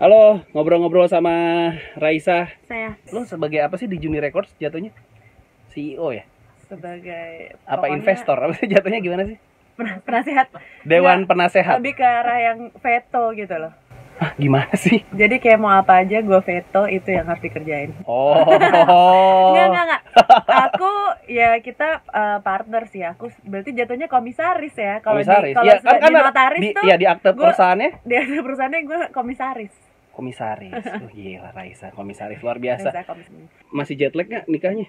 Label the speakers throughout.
Speaker 1: Halo, ngobrol-ngobrol sama Raisa.
Speaker 2: Saya
Speaker 1: Lo sebagai apa sih di Juni Records jatuhnya? CEO ya?
Speaker 2: sebagai
Speaker 1: Apa
Speaker 2: pokoknya
Speaker 1: investor? Apa sih jatuhnya gimana sih?
Speaker 2: pen- penasehat
Speaker 1: Dewan
Speaker 2: Nggak,
Speaker 1: penasehat.
Speaker 2: lebih ke arah yang veto gitu loh.
Speaker 1: Hah, gimana sih?
Speaker 2: Jadi kayak mau apa aja gue veto itu yang harus dikerjain.
Speaker 1: Oh.
Speaker 2: Enggak, enggak, enggak. Aku ya kita eh, partner sih. Aku berarti jatuhnya komisaris ya. Kalau di
Speaker 1: Komisaris.
Speaker 2: kalau
Speaker 1: Ya, kan, kan
Speaker 2: di
Speaker 1: ada-
Speaker 2: notaris
Speaker 1: di,
Speaker 2: tuh
Speaker 1: ya di akte
Speaker 2: gua-
Speaker 1: perusahaannya
Speaker 2: di ada perusahaannya gue komisaris.
Speaker 1: komisaris. Oh, gila Raisa, komisaris luar biasa.
Speaker 2: Biasa komisaris.
Speaker 1: Masih jet lag nggak nikahnya?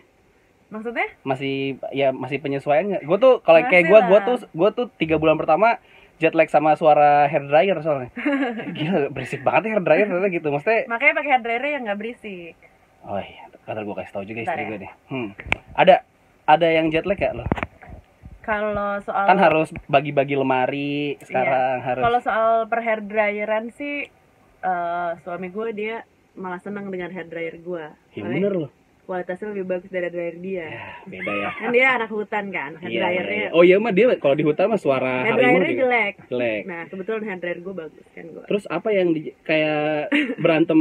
Speaker 2: Maksudnya?
Speaker 1: Masih ya masih penyesuaian nggak? Gue tuh kalau kayak gue, gue tuh gue tuh tiga bulan pertama jet lag sama suara hair dryer soalnya. Gila berisik banget hair dryer ternyata gitu. Maksudnya
Speaker 2: Makanya pakai hair dryer yang nggak berisik.
Speaker 1: Oh iya, kata gue kasih tau juga istri
Speaker 2: ya.
Speaker 1: gue nih. Hmm. Ada ada yang jet lag ya lo?
Speaker 2: Kalau soal
Speaker 1: Kan harus bagi-bagi lemari sekarang harus.
Speaker 2: Iya. Kalau soal per hair dryeran sih eh, suami gue dia malah senang dengan hair dryer gue.
Speaker 1: Ya bener loh.
Speaker 2: Kualitasnya lebih bagus dari dryer dia.
Speaker 1: Ya, beda ya.
Speaker 2: Kan dia anak hutan kan, hair
Speaker 1: Iya, iya,
Speaker 2: dryernya.
Speaker 1: iya. Oh iya mah dia kalau di hutan mah suara harimau
Speaker 2: dryernya jelek.
Speaker 1: Jelek.
Speaker 2: Nah kebetulan hair dryer gue bagus kan gue.
Speaker 1: Terus apa yang di, kayak berantem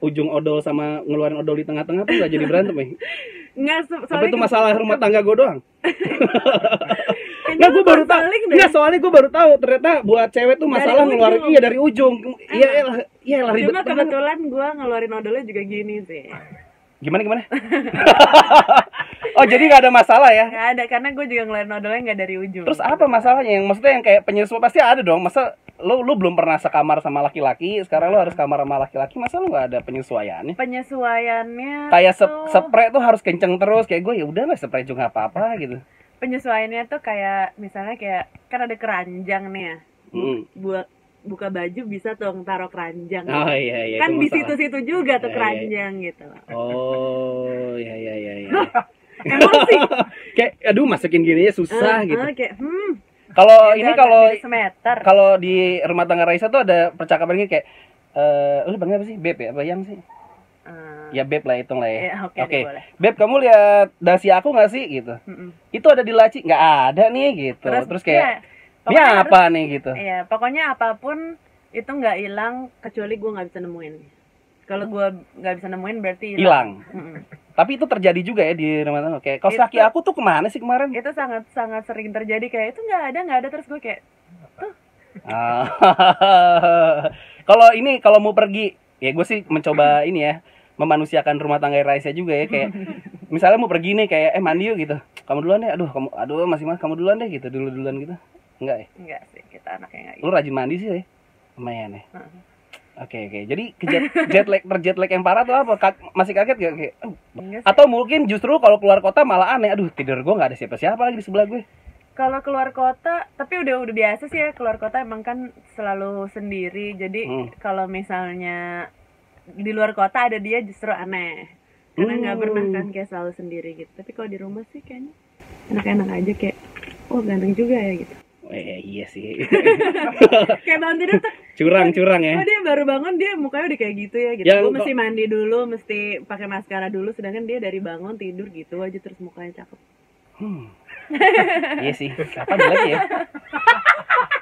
Speaker 1: ujung odol sama ngeluarin odol di tengah-tengah tuh gak jadi berantem ya?
Speaker 2: Nggak, so-
Speaker 1: Apa
Speaker 2: soalnya
Speaker 1: itu masalah rumah tangga gue doang?
Speaker 2: kayaknya
Speaker 1: Nggak,
Speaker 2: lu
Speaker 1: gue baru tahu.
Speaker 2: konseling deh.
Speaker 1: Nggak, soalnya gue baru tahu ternyata buat cewek tuh
Speaker 2: Dari
Speaker 1: masalah ngeluarin
Speaker 2: ujung.
Speaker 1: iya dari ujung. Iya, iya, lah- iya lah ribet
Speaker 2: Cuma kebetulan gue ngeluarin odolnya juga gini sih.
Speaker 1: Gimana gimana? oh jadi nggak ada masalah ya?
Speaker 2: Nggak ada karena gue juga ngeluarin odolnya nggak dari ujung.
Speaker 1: Terus apa masalahnya? Yang maksudnya yang kayak penyesuaian pasti ada dong. Masa lu lu belum pernah sekamar sama laki-laki, sekarang lu harus kamar sama laki-laki, masa lu nggak ada penyesuaiannya?
Speaker 2: Penyesuaiannya
Speaker 1: Kayak se
Speaker 2: tuh-
Speaker 1: spray tuh harus kenceng terus kayak gue ya udah lah spray juga apa-apa gitu.
Speaker 2: penyesuaiannya tuh kayak misalnya kayak kan ada keranjang nih ya
Speaker 1: Mm.
Speaker 2: buat buka baju bisa tuh taruh keranjang
Speaker 1: Oh iya iya.
Speaker 2: kan di situ-situ juga
Speaker 1: Iya,
Speaker 2: tuh
Speaker 1: iya.
Speaker 2: keranjang gitu loh
Speaker 1: Oh iya iya iya. iya.
Speaker 2: emosi
Speaker 1: kayak aduh masukin gini ya susah
Speaker 2: Eh,
Speaker 1: gitu.
Speaker 2: eh, kayak hmm
Speaker 1: Kalau
Speaker 2: ya
Speaker 1: ini kalau kalau di rumah tangga Raisa tuh ada percakapan gini kayak eh lu panggil apa sih? Beb ya? Apa yang sih?
Speaker 2: Eh,
Speaker 1: Ya beb lah hitung lah ya.
Speaker 2: ya, oke
Speaker 1: Oke.
Speaker 2: deh, boleh
Speaker 1: Beb kamu lihat dasi aku nggak sih gitu?
Speaker 2: Mm-mm.
Speaker 1: Itu ada di laci nggak ada nih gitu. Terus, kayak
Speaker 2: ya,
Speaker 1: ini
Speaker 2: pokoknya harus-
Speaker 1: apa nih gitu?
Speaker 2: Iya, pokoknya apa pun itu nggak hilang kecuali gue nggak bisa nemuin. Kalau gue nggak bisa nemuin berarti
Speaker 1: Hilang. Tapi itu terjadi juga ya di rumah tangga. Kayak kaos kaki aku tuh ke mana sih kemarin?
Speaker 2: Itu sangat sangat sering terjadi kayak itu nggak ada nggak ada terus gue kayak
Speaker 1: Ah. kalau ini kalau mau pergi ya gue sih mencoba ini ya memanusiakan rumah tangga Raisa juga ya kayak misalnya mau pergi nih kayak eh mandi yuk gitu kamu duluan deh aduh kamu aduh masih mas kamu duluan deh gitu dulu duluan gitu enggak ya
Speaker 2: enggak sih kita anaknya nggak gitu.
Speaker 1: lu rajin mandi sih ya lumayan ya oke oke jadi ke jet, jet lag per jet lag yang parah tuh apa Ka- masih kaget gak kayak "Oh." Atau mungkin justru kalau keluar kota malah aneh aduh tidur gue nggak ada siapa-siapa lagi di sebelah gue
Speaker 2: Kalau keluar kota, tapi udah udah biasa sih ya keluar kota emang kan selalu sendiri. Jadi
Speaker 1: Hmm.
Speaker 2: kalau misalnya di luar kota ada dia justru aneh. Karena nggak
Speaker 1: Hmm.
Speaker 2: pernah kan kayak selalu sendiri gitu. Tapi kalau di rumah sih kayaknya enak-enak aja kayak oh ganteng juga ya gitu.
Speaker 1: Eh iya sih
Speaker 2: Kayak bangun tidur tuh,
Speaker 1: curang curang ya
Speaker 2: oh dia baru bangun dia mukanya udah kayak gitu ya gitu.
Speaker 1: Yang
Speaker 2: Gue mesti mandi dulu, mesti pakai maskara dulu. Sedangkan dia dari bangun tidur gitu aja terus mukanya cakep.
Speaker 1: Hmm. iya sih, apa jelek ya?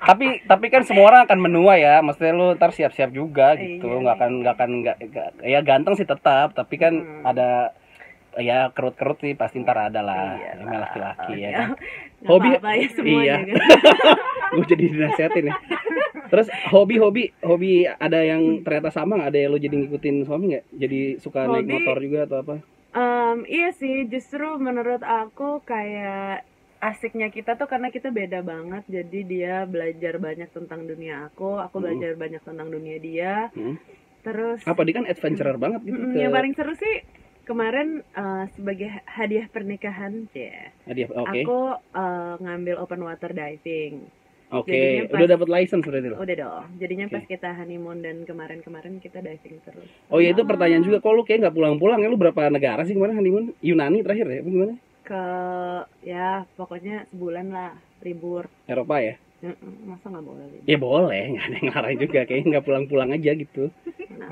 Speaker 1: tapi tapi kan semua orang akan menua ya, maksudnya lu ntar siap-siap juga gitu,
Speaker 2: Iya,
Speaker 1: nggak akan nggak akan nggak- ya ganteng sih tetap, tapi kan
Speaker 2: Hmm.
Speaker 1: ada ya kerut-kerut sih pasti ntar ada lah,
Speaker 2: Iya
Speaker 1: namanya laki-laki ya
Speaker 2: Iya.
Speaker 1: kan. Hobi
Speaker 2: ya
Speaker 1: iya.
Speaker 2: kan.
Speaker 1: Gue jadi dinasihatin ya. Terus hobi-hobi hobi ada yang ternyata sama nggak ada yang lu jadi ngikutin suami nggak? Jadi suka naik
Speaker 2: Hobi-
Speaker 1: motor juga atau apa?
Speaker 2: Em, iya sih, justru menurut aku kayak asiknya kita tuh karena kita beda banget. Jadi dia belajar banyak tentang dunia aku, aku
Speaker 1: Hmm.
Speaker 2: belajar banyak tentang dunia dia.
Speaker 1: Hmm.
Speaker 2: Terus
Speaker 1: Apa dia kan adventurer banget gitu
Speaker 2: mm,
Speaker 1: ke
Speaker 2: yang paling seru sih kemarin eh, sebagai hadiah pernikahan ya,
Speaker 1: Hadiah, Oke.
Speaker 2: aku eh, ngambil open water diving.
Speaker 1: Oke,
Speaker 2: pas-
Speaker 1: udah dapat license berarti lo.
Speaker 2: Udah dong. Jadinya
Speaker 1: Oke.
Speaker 2: pas kita honeymoon dan kemarin-kemarin kita diving terus.
Speaker 1: Oh ya itu pertanyaan juga, kok lu kayak nggak pulang-pulang ya? Lu berapa negara sih kemarin honeymoon? Yunani terakhir ya? Gimana?
Speaker 2: Ke ya pokoknya sebulan lah libur.
Speaker 1: Eropa ya?
Speaker 2: Masa nggak boleh libur?
Speaker 1: Ya boleh, nggak ada yang ngarang juga. Kayaknya nggak pulang-pulang aja gitu
Speaker 2: Nah,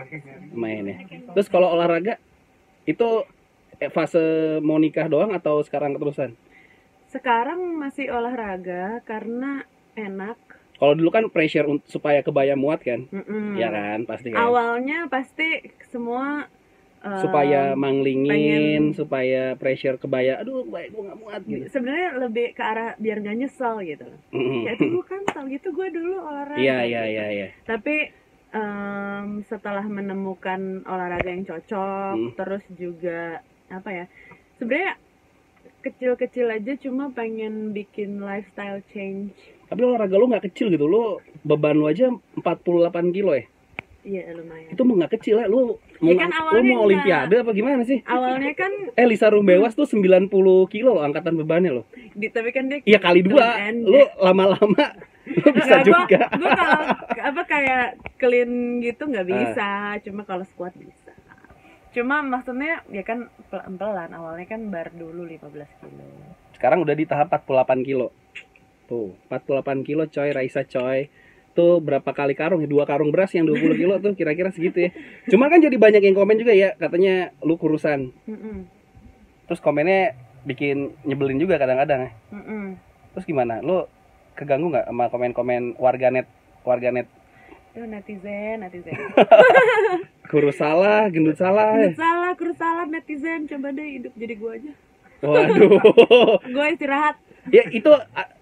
Speaker 1: mainnya. Terus kalau olahraga itu eh, fase mau nikah doang atau sekarang keterusan?
Speaker 2: sekarang masih olahraga karena enak
Speaker 1: Kalau dulu kan pressure supaya kebaya muat kan,
Speaker 2: Mm-mm.
Speaker 1: ya kan pasti kan.
Speaker 2: awalnya pasti semua eh,
Speaker 1: supaya manglingin,
Speaker 2: pengen-
Speaker 1: supaya pressure kebaya, aduh kebaya gue nggak muat gitu.
Speaker 2: sebenarnya lebih ke arah biar gak nyesel gitu
Speaker 1: Mm-mm.
Speaker 2: ya itu gue kan tau gitu gue dulu olahraga
Speaker 1: Iya iya
Speaker 2: gitu.
Speaker 1: iya iya.
Speaker 2: tapi em, setelah menemukan olahraga yang cocok
Speaker 1: Hmm.
Speaker 2: terus juga apa ya sebenarnya kecil-kecil aja cuma pengen bikin lifestyle change
Speaker 1: Tapi olahraga lu nggak kecil gitu, lu beban lu aja 48 kilo ya.
Speaker 2: iya lumayan
Speaker 1: Itu nggak kecil ya, lu mau,
Speaker 2: Ya kan
Speaker 1: lu mau olimpiade apa gimana sih?
Speaker 2: awalnya kan
Speaker 1: Eh Lisa Rumbewas tuh 90 kilo loh angkatan bebannya loh.
Speaker 2: di, tapi kan dia
Speaker 1: Iya kali dua, lu lama-lama bisa
Speaker 2: Nggak,
Speaker 1: juga.
Speaker 2: Gua, gua kalau apa kayak clean gitu
Speaker 1: Ah.
Speaker 2: nggak bisa, cuma kalau squat bisa. Cuma maksudnya ya kan pelan-pelan awalnya kan bar dulu 15 kilo.
Speaker 1: Sekarang udah di tahap 48 kilo. Tuh, 48 kilo coy, Raisa coy. Tuh berapa kali karung? Dua karung beras yang 20 kilo tuh kira-kira segitu ya. Cuma kan jadi banyak yang komen juga ya, katanya lu kurusan.
Speaker 2: Mm-mm.
Speaker 1: Terus komennya bikin nyebelin juga kadang-kadang ya.
Speaker 2: Mm-mm.
Speaker 1: Terus gimana? Lu keganggu nggak sama komen-komen warganet warganet
Speaker 2: Tuh netizen, netizen.
Speaker 1: kurus salah, gendut salah.
Speaker 2: Kurus salah, kurus salah netizen. Coba deh hidup jadi gua aja.
Speaker 1: Waduh.
Speaker 2: Gua istirahat.
Speaker 1: ya itu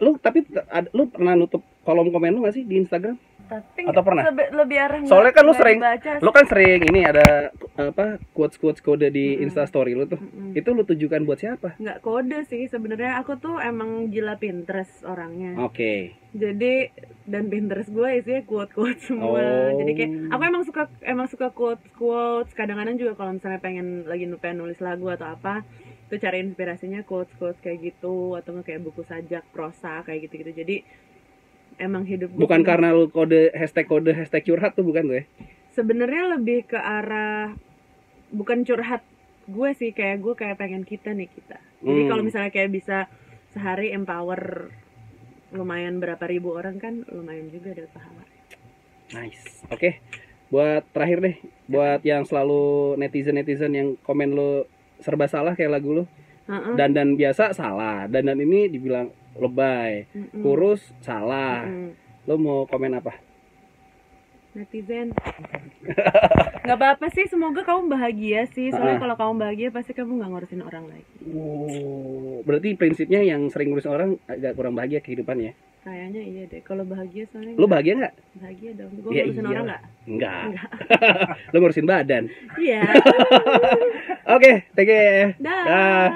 Speaker 1: lu tapi lu pernah nutup kolom komen lu gak sih di Instagram?
Speaker 2: Tapi
Speaker 1: Atau pernah?
Speaker 2: lebih nggak-
Speaker 1: Soalnya kan lu sering lu kan sering ini ada apa quotes quotes kode di
Speaker 2: Mm-mm.
Speaker 1: Insta Story lu tuh.
Speaker 2: Mm-mm.
Speaker 1: Itu lu tujukan buat siapa?
Speaker 2: nggak kode sih sebenarnya aku tuh emang gila Pinterest orangnya.
Speaker 1: Oke.
Speaker 2: jadi dan Pinterest gue isinya quote quote semua
Speaker 1: Oh.
Speaker 2: jadi kayak aku emang suka emang suka quote quotes kadang-kadang juga kalau misalnya pengen lagi pengen nulis lagu atau apa tuh cari inspirasinya quotes quotes kayak gitu atau kayak buku sajak prosa kayak gitu gitu jadi emang hidup gue
Speaker 1: Bukan karena lu kode hashtag kode hashtag curhat tuh bukan tuh ya?
Speaker 2: sebenarnya lebih ke arah bukan curhat gue sih kayak gue kayak pengen kita nih kita jadi
Speaker 1: Hmm.
Speaker 2: kalau misalnya kayak bisa sehari empower lumayan berapa ribu orang kan lumayan juga dapat pahala
Speaker 1: Nice. Oke. Buat terakhir deh, buat yang selalu netizen-netizen yang komen lu serba salah kayak lagu lu.
Speaker 2: Heeh.
Speaker 1: Dandan biasa salah, dandan ini dibilang lebay.
Speaker 2: Mm-mm.
Speaker 1: Kurus salah.
Speaker 2: Mm-mm.
Speaker 1: Lu mau komen apa?
Speaker 2: netizen nggak apa-apa sih semoga kamu bahagia sih soalnya
Speaker 1: Ah.
Speaker 2: kalau kamu bahagia pasti kamu nggak ngurusin orang lagi
Speaker 1: Oh, berarti prinsipnya yang sering ngurusin orang agak kurang bahagia kehidupannya.
Speaker 2: kayaknya iya deh kalau bahagia soalnya
Speaker 1: Lu
Speaker 2: nggak-
Speaker 1: bahagia nggak?
Speaker 2: bahagia dong gue
Speaker 1: Ya
Speaker 2: ngurusin
Speaker 1: iyalah.
Speaker 2: orang nggak
Speaker 1: Enggak. Lu ngurusin badan.
Speaker 2: iya
Speaker 1: Oke, thank you.
Speaker 2: dah
Speaker 1: Dah.